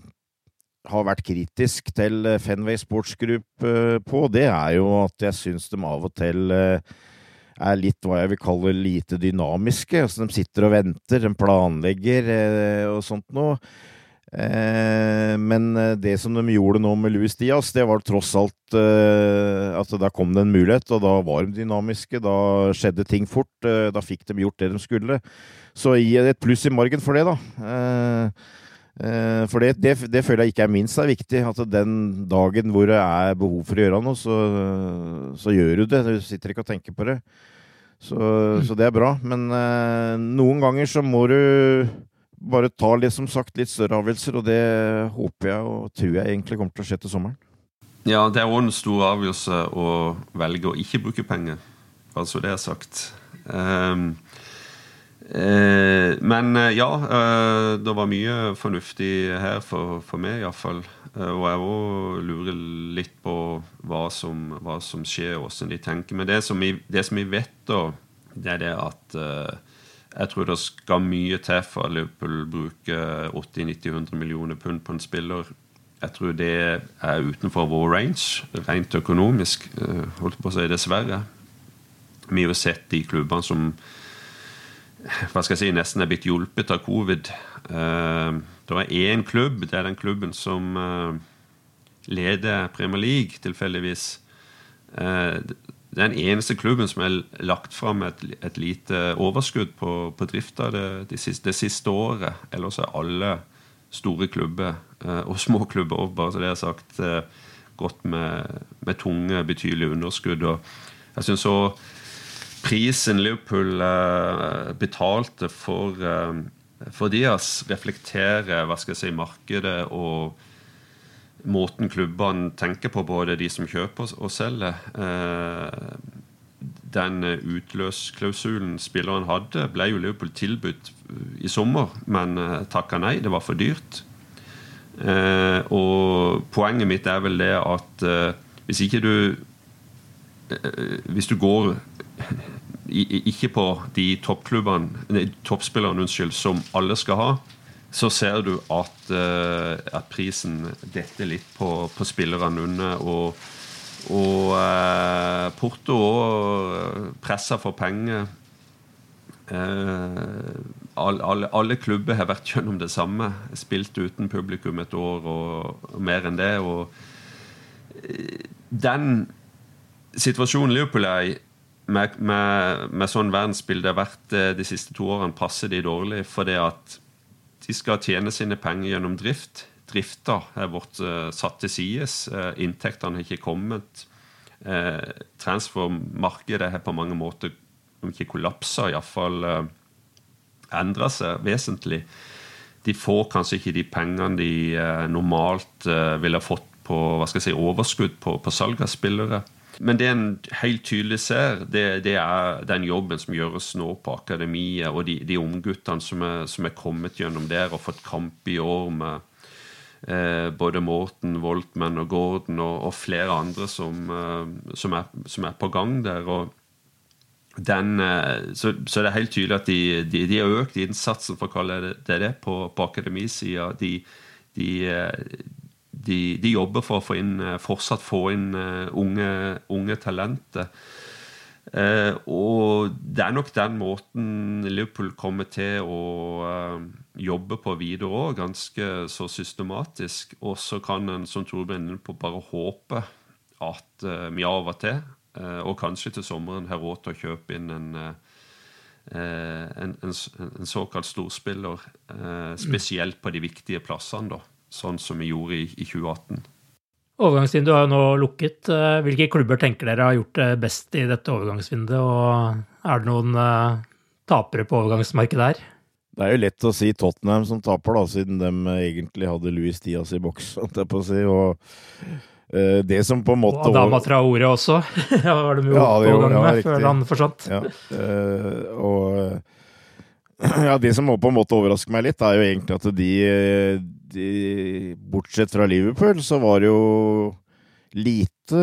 har vært kritisk til eh, Fenway Sports Group eh, på, det er jo at jeg syns de av og til er litt hva jeg vil kalle lite dynamiske. Altså, de sitter og venter, de planlegger og sånt noe. Men det som de gjorde nå med Louis Diaz, det var tross alt at da kom det en mulighet, og da var de dynamiske. Da skjedde ting fort. Da fikk de gjort det de skulle. Så gi et pluss i margen for det, da. Eh, eh, for det, det, det, føler jeg ikke er minst er viktig. At den dagen hvor det er behov for å gjøre noe, så, så gjør du det. Du sitter ikke og tenker på det. Så, så det er bra. Men eh, noen ganger så må du bare ta litt, som sagt, litt større avgjørelser, og det håper jeg og tror jeg egentlig kommer til å skje til sommeren. Ja, det er òg en stor avgjørelse å velge å ikke bruke penger. Altså det er sagt. Um, Eh, men eh, ja, eh, det var mye fornuftig her for, for meg iallfall. Eh, og jeg òg lurer litt på hva som, hva som skjer, og hvordan de tenker. Men det som vi, det som vi vet, da, det er det at eh, jeg tror det skal mye til for Liverpool bruker 80-90-100 millioner pund på en spiller. Jeg tror det er utenfor vår range, rent økonomisk. Eh, holdt på å si dessverre. Vi har jo sett de klubbene som hva skal jeg si, nesten er blitt hjulpet av covid. Uh, det er én klubb, det er den klubben som uh, leder Premier League, tilfeldigvis. Det er den eneste klubben som har lagt fram et, et lite overskudd på, på drifta det, det, siste, det, siste, året. Ellers er alle store klubber, og små klubber òg, bare så det er sagt, gått med, med tunge, betydelige underskudd. Og jeg synes også prisen Liverpool uh, betalte for, for Diaz, reflekterer hva skal jeg si, markedet og måten klubbene tenker på, både de som kjøper og selger. Uh, den utløsklausulen spilleren hadde, ble jo Liverpool tilbudt i sommer, men takka nei. Det var for dyrt. og poenget mitt er vel det at hvis ikke du Hvis du går ikke på de toppklubbene toppspillerne som alle skal ha, så ser du at, uh, at prisen detter litt på, på spillerne under. Og, og uh, Porto òg presser for penger. Alle, alle, alle, klubber har vært gjennom det samme. Spilt uten publikum et år og, og mer enn det. Og den situasjonen Liverpool er i, med, med, med sånn verdensbilde har vært de siste to årene, passer de dårlig. For det at de skal tjene sine penger gjennom drift. Drifta er blitt uh, satt til side. Uh, inntektene har ikke kommet. Uh, transfermarkedet har på mange måter om ikke kollapsa, iallfall uh, endra seg vesentlig. De får kanskje ikke de pengene de normalt ville fått på hva skal jeg si, overskudd på, på salg av spillere. Men det en helt tydelig ser, det, det, er den jobben som gjøres nå på akademiet, og de, de ungguttene som, som, er kommet gjennom der og fått kamp i år med eh, både Morten, Voltmann og Gordon og, og flere andre som, eh, som, er, som, er, på gang der. den, eh, så, så, det er helt tydelig at de, de, de har økt innsatsen, for å kalle det det, på, på akademisida. De, de, eh, de, de, jobber for å få inn, eh, fortsatt få inn uh, unge, unge, talenter. Eh, og det er nok den måten Liverpool kommer til å eh, jobbe på videre òg, ganske så systematisk. Og så kan en, som Torbjørn inne på, bare håpe at vi av og til, og kanskje til sommeren, har råd til å kjøpe inn en, en, en, såkalt storspiller, spesielt på de viktige plassene. da sånn som vi gjorde i, i 2018. Overgangsvinduet har jo nå lukket. Eh, hvilke klubber tenker dere har gjort det best i dette overgangsvinduet? Og er det noen uh, tapere på overgangsmarkedet her? Det er jo lett å si Tottenham som taper, da, siden de egentlig hadde Louis Diaz i boks. på å si, og uh, det som på en måte... Og Adama Traore også, [LAUGHS] ja, var de jo ja, på overgang med riktig. før han forsvant. Ja, og [CLEARS THROAT] ja, det som på en måte overrasker meg litt, er jo egentlig at de de, bortsett fra Liverpool, så var det jo lite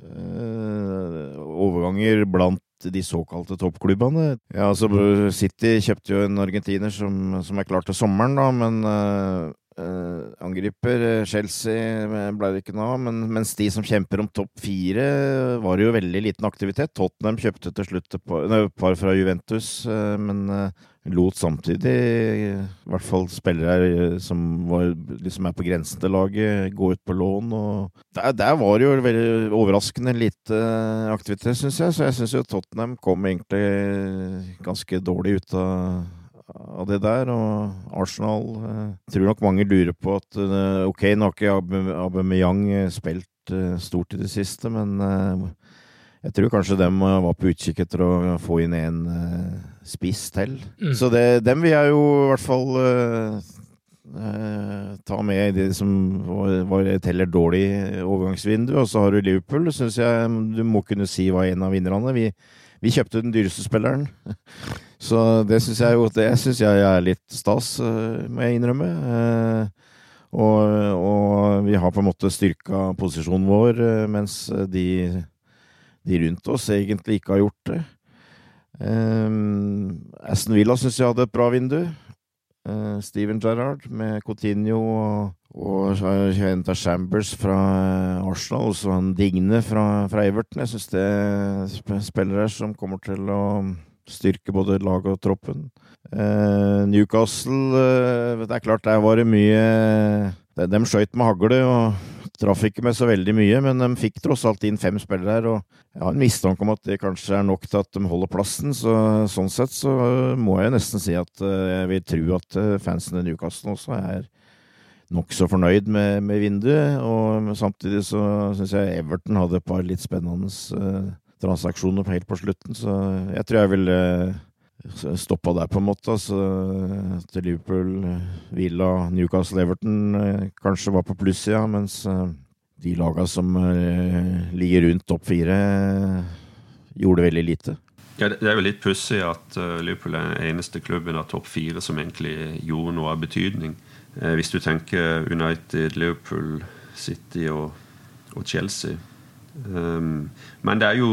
øh, overganger blant de såkalte toppklubbene. Ja, altså City kjøpte jo en argentiner som, som er klar til sommeren, da, men øh, Uh, angriper. Eh, Chelsea ble det ikke noe av, men mens de som kjemper om topp fire, var det jo veldig liten aktivitet. Tottenham kjøpte til slutt et par, ne, par fra Juventus, men lot samtidig i hvert fall spillere som var, liksom er på grensen til laget, gå ut på lån. og Der, der var det jo veldig overraskende lite aktivitet, syns jeg. Så jeg syns jo Tottenham kom egentlig ganske dårlig ut av av det der. Og Arsenal eh, tror nok mange lurer på at eh, ok, nå har ikke Aubameyang eh, spilt stort i det siste, men jeg tror kanskje dem var på utkikk etter å få inn en spiss til. Mm. Så det, dem vil jeg jo i hvert fall Uh, ta med det som var, var teller dårlig overgangsvindu. Og så har du Liverpool. Syns jeg du må kunne si var en av vinnerne. Vi, vi kjøpte den dyreste spilleren. [LAUGHS] Så det syns jeg jo det synes jeg er litt stas, eh, må jeg innrømme. Eh, og, og, vi har på en måte styrka posisjonen vår, eh, mens de, de rundt oss egentlig ikke har gjort det. Aston Villa syns jeg hadde et bra vindu. Steven Gerrard med Coutinho og og henta Chambers fra Arsenal, og så han Digne fra, fra Everton. Jeg syns det er spillere som kommer til å styrke både laget og troppen. Uh, Newcastle uh, Det er klart, der var det mye De, de skøyt med hagle og traff ikke med så veldig mye, men de fikk tross alt inn fem spillere her. Og jeg har en mistanke om at det kanskje er nok til at de holder plassen. Så sånn sett så må jeg nesten si at eh, jeg vil tro at eh, fansen i Newcastle også er nokså fornøyd med, med, vinduet. Og samtidig så syns jeg Everton hadde et par litt spennende transaksjoner helt på slutten, så jeg tror jeg ville stoppa der, på en måte. Så til Liverpool, Villa, Newcastle, Everton uh, kanskje var på plussida, mens de laga som ligger rundt topp fire, gjorde veldig lite. Ja, Det er jo litt pussig at Liverpool er den eneste klubben av topp fire som egentlig gjorde noe av betydning. Hvis du tenker United, Liverpool, City og, og Chelsea. Um, men det er jo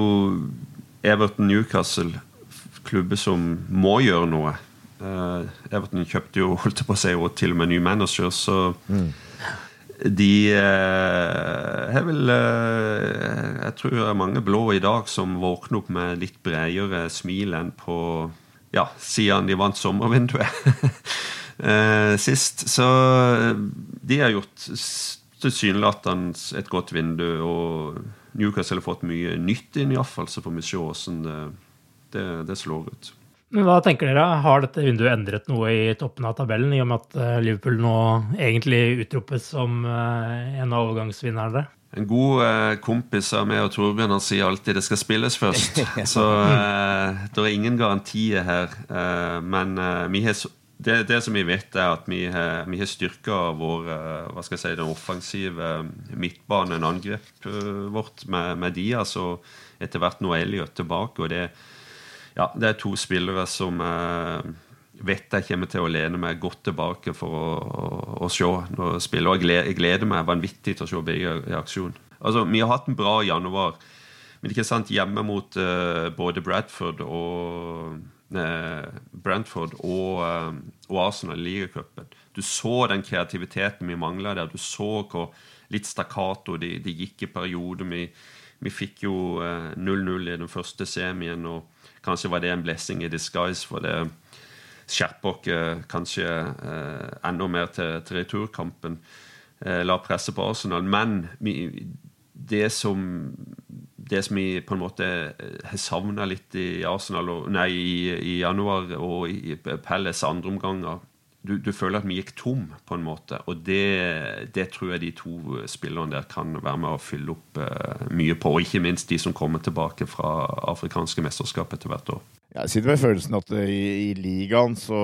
Everton Newcastle, klubber som må gjøre noe. Uh, Everton kjøpte jo holdt på å si, og til og med ny manager, så mm. de er vel uh, Jeg tror det er mange blå i dag som våkner opp med litt bredere smil enn på Ja, siden de vant sommervinduet [LAUGHS] sist. Så de har gjort tilsynelatende et godt vindu, og Newcastle har fått mye nytt inn, iallfall. Så får vi se åssen det, det, det slår ut. Men hva tenker dere? Har dette vinduet endret noe i toppen av tabellen, i og med at eh, Liverpool nå egentlig utropes som eh, en av overgangsvinnerne? En god eh, kompis av meg og Torbjørn han sier alltid det skal spilles først. [LAUGHS] Så det er ingen garantier her. Men har, det, det, som vi vet, er at vi har, vi har styrka vår hva skal jeg si, den offensive midtbanen, angrepet vårt, med, med Diaz og etter hvert nå Elliot tilbake. og det er ja, det er to spillere som eh, vet jeg kommer til å lene meg godt tilbake for å, å, å se når spiller. Og jeg gleder meg vanvittig til å se begge i aksjon. Altså, Vi har hatt en bra januar, men ikke sant, hjemme mot eh, både Bradford og eh, Brentford og, eh, og Arsenal i ligacupen. Du så den kreativiteten vi mangla der. Du så hvor litt stakkato de, de gikk i perioder. Vi, vi fikk jo 0-0 i den første semien. og Kanskje var det en blessing i disguise, for det skjerper oss eh, kanskje eh, enda mer til, til returkampen. Eh, la presse på Arsenal. Men det som det som vi på en måte eh, har savna litt i Arsenal nei, i, i januar og i Pelles andre omganger du, du, føler at vi gikk tom, på en måte. Og det, det, tror jeg de to spillerne der kan være med å fylle opp uh, mye på. Og ikke minst de som kommer tilbake fra afrikanske mesterskap etter hvert år. Jeg sitter med følelsen at i, i ligaen så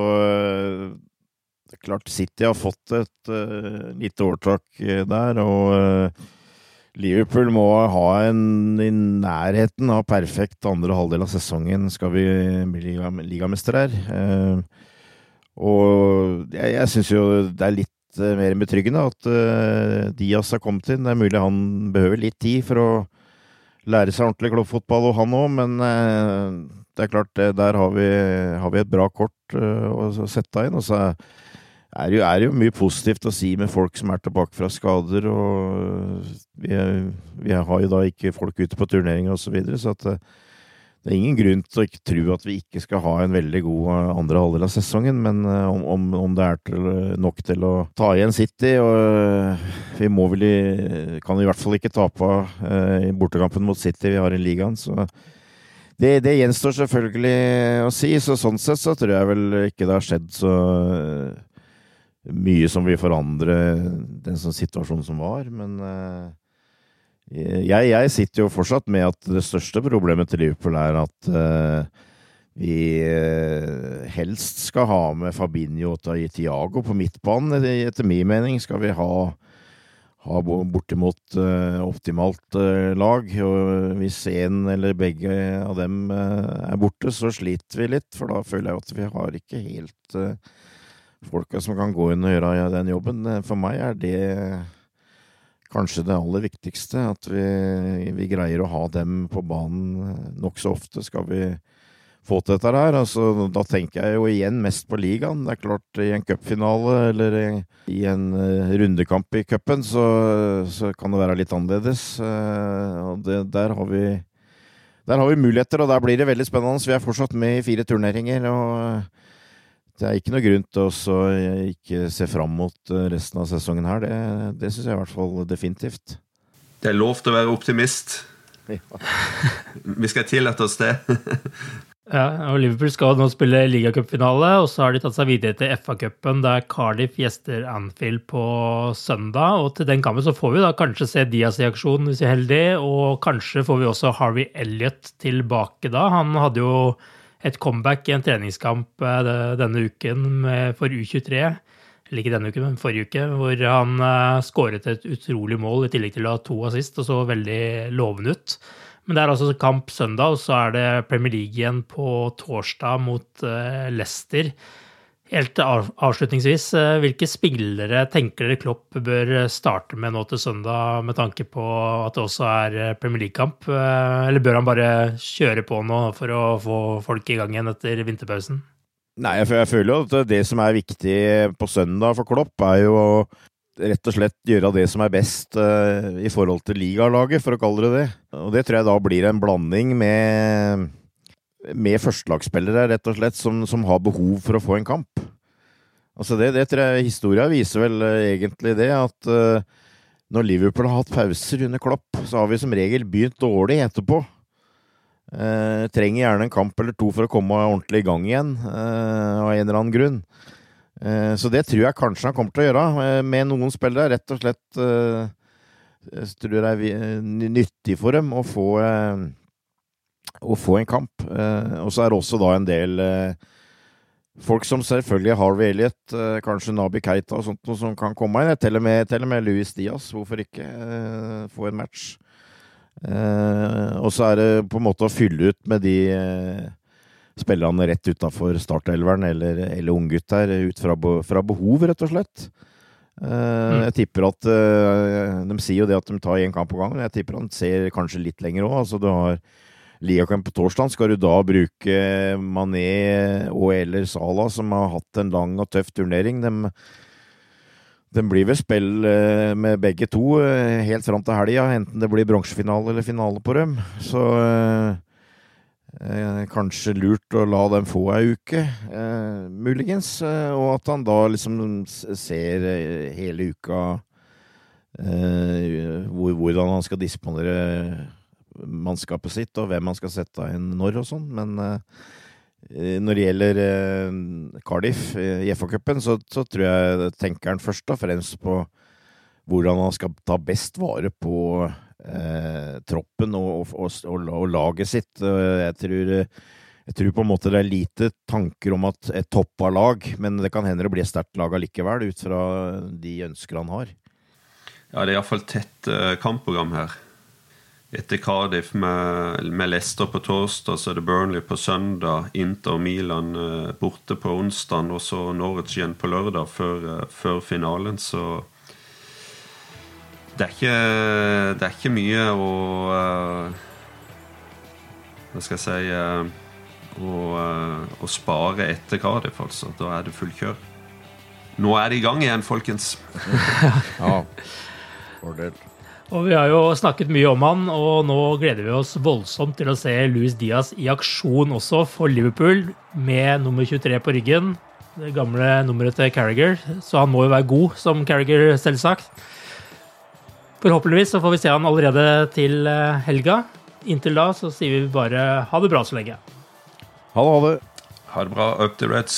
det er Klart City har fått et uh, lite overtak der, og uh, Liverpool må ha en i nærheten av perfekt andre halvdel av sesongen skal vi bli ligamestere her. Uh, og jeg, jeg syns jo det er litt uh, mer betryggende at uh, Diaz har kommet inn. Det er mulig han behøver litt tid for å lære seg ordentlig kloppfotball, og han òg, men uh, det er klart, der har vi, har vi et bra kort å sette inn. Og så er det, jo, er det jo mye positivt å si med folk som er tilbake fra skader, og vi, vi har jo da ikke folk ute på turneringer osv., så, videre, så at det er ingen grunn til å ikke tro at vi ikke skal ha en veldig god eh, andre halvdel av sesongen, men eh, om, om, om det er til, nok til å ta igjen City og Vi må vel i, kan i hvert fall ikke tape uh, i bortekampen mot City vi har i ligaen, så det, det, gjenstår selvfølgelig å si. Så sånn sett så tror jeg vel ikke det har skjedd så mye som vil forandre den sånn situasjonen som var, men uh, jeg, jeg, sitter jo fortsatt med at det største problemet til Liverpool er at uh, vi uh, helst skal ha med Fabinho og Tiago på midtbanen. Etter min mening skal vi ha, ha bortimot uh, optimalt lag. Og hvis en eller begge av dem er borte, så sliter vi litt. For da føler jeg at vi har ikke helt folka som kan gå inn og gjøre den jobben. For meg er det kanskje det aller viktigste. At vi, vi, greier å ha dem på banen nokså ofte, skal vi få til dette her. Altså, da tenker jeg jo igjen mest på ligaen. Det er klart, i en cupfinale eller i en uh, rundekamp i cupen, så, så, kan det være litt annerledes. Uh, og det, der har vi der har vi muligheter, og der blir det veldig spennende. Vi er fortsatt med i fire turneringer. og det er ikke noe grunn til å ikke se fram mot eh, resten av sesongen her. Det, det syns jeg i hvert fall definitivt. Det er lov til å være optimist. [LAUGHS] Ja. Vi skal tillate oss det. [LAUGHS] ja, og Liverpool skal nå spille ligacupfinale, og så har de tatt seg videre til FA-cupen, der Cardiff gjester Anfield på søndag. Og til den kampen så får vi da kanskje se Diaz i aksjon, hvis vi er heldige, og kanskje får vi også Harvey Elliot tilbake da. Han hadde jo et comeback i en treningskamp eh, denne uken for U23. Eller ikke denne uken, men forrige uke, hvor han uh, skåret et utrolig mål i tillegg til å ha to assist og så veldig lovende ut. Men det er altså kamp søndag, og så er det Premier League igjen på torsdag mot Leicester. Helt avslutningsvis, eh, hvilke spillere tenker dere Klopp bør starte med nå til søndag, med tanke på at det også er eh, Premier League-kamp? Eh, eller bør han bare kjøre på nå for å få folk i gang igjen etter vinterpausen? Nei, jeg føler jo at det som er viktig på søndag for Klopp, er jo å rett og slett gjøre det som er best i forhold til ligalaget, for å kalle det det. Og det tror jeg da blir en blanding med med førstelagsspillere, rett og slett, som, som, har behov for å få en kamp. Altså det, det tror jeg Historia viser vel uh, egentlig det, at uh, når Liverpool har hatt pauser under Klopp, så har vi som regel begynt dårlig etterpå. Uh, trenger gjerne en kamp eller to for å komme ordentlig i gang igjen, av en eller annen grunn. så det tror jeg kanskje han kommer til å gjøre, med noen spillere. Rett og slett tror jeg det er nyttig for dem å få å få en kamp. Eh, og så er det også da en del eh, folk som selvfølgelig Harvey Elliot, eh, kanskje Nabi Keita og sånt noe som kan komme inn. Til og med, til og med Louis Diaz, hvorfor ikke få en match? og så er det på en måte å fylle ut med de spillerne rett utafor startelveren eller, eller unggutter, ut fra, fra, behov, rett og slett. Mm. Jeg tipper at De sier jo det at de tar én kamp på gangen, jeg tipper han ser kanskje litt lenger òg. Altså, du har ligakamp på torsdag, skal du da bruke Mané og eller Salah, som har hatt en lang og tøff turnering. De, de blir ved spill eh, med begge to eh, helt fram til helga, enten det blir bronsefinale eller finale på dem. Så eh, kanskje lurt å la dem få ei uke, eh, muligens. og at han da liksom ser hele uka eh, hvordan han skal disponere mannskapet sitt, og hvem man skal sette inn når og sånn. Men uh, når det gjelder uh, Cardiff i FA-cupen, så, så, tror jeg tenker han først og fremst på hvordan han skal ta best vare på uh, troppen og, og, og, og, laget sitt. jeg tror jeg tror på en måte det er lite tanker om at et toppa lag, men det kan hende det blir et sterkt lag allikevel, ut fra de ønsker han har. Ja, det er iallfall tett kampprogram her etter Cardiff med, med Leicester på torsdag, så er det Burnley på søndag, Inter og Milan eh, borte på onsdag, og så Norwich igjen på lørdag før, eh, før finalen, så det er, ikke, det er ikke mye å uh, Hva skal jeg si å, å, spare etter Cardiff, altså. Da er det full kjør. Nå er det i gang igjen, folkens. [LAUGHS] ja. Fordel. Og vi har jo snakket mye om han, og nå gleder vi oss voldsomt til å se Louis Diaz i aksjon også for Liverpool, med nummer 23 på ryggen. Det gamle nummeret til Carriager, så han må jo være god som Carriager, selvsagt. Forhåpentligvis så får vi se han allerede til eh, helga. Inntil da så sier vi bare ha det bra så lenge. Ha det, ha det. Ha det bra. Up the Reds.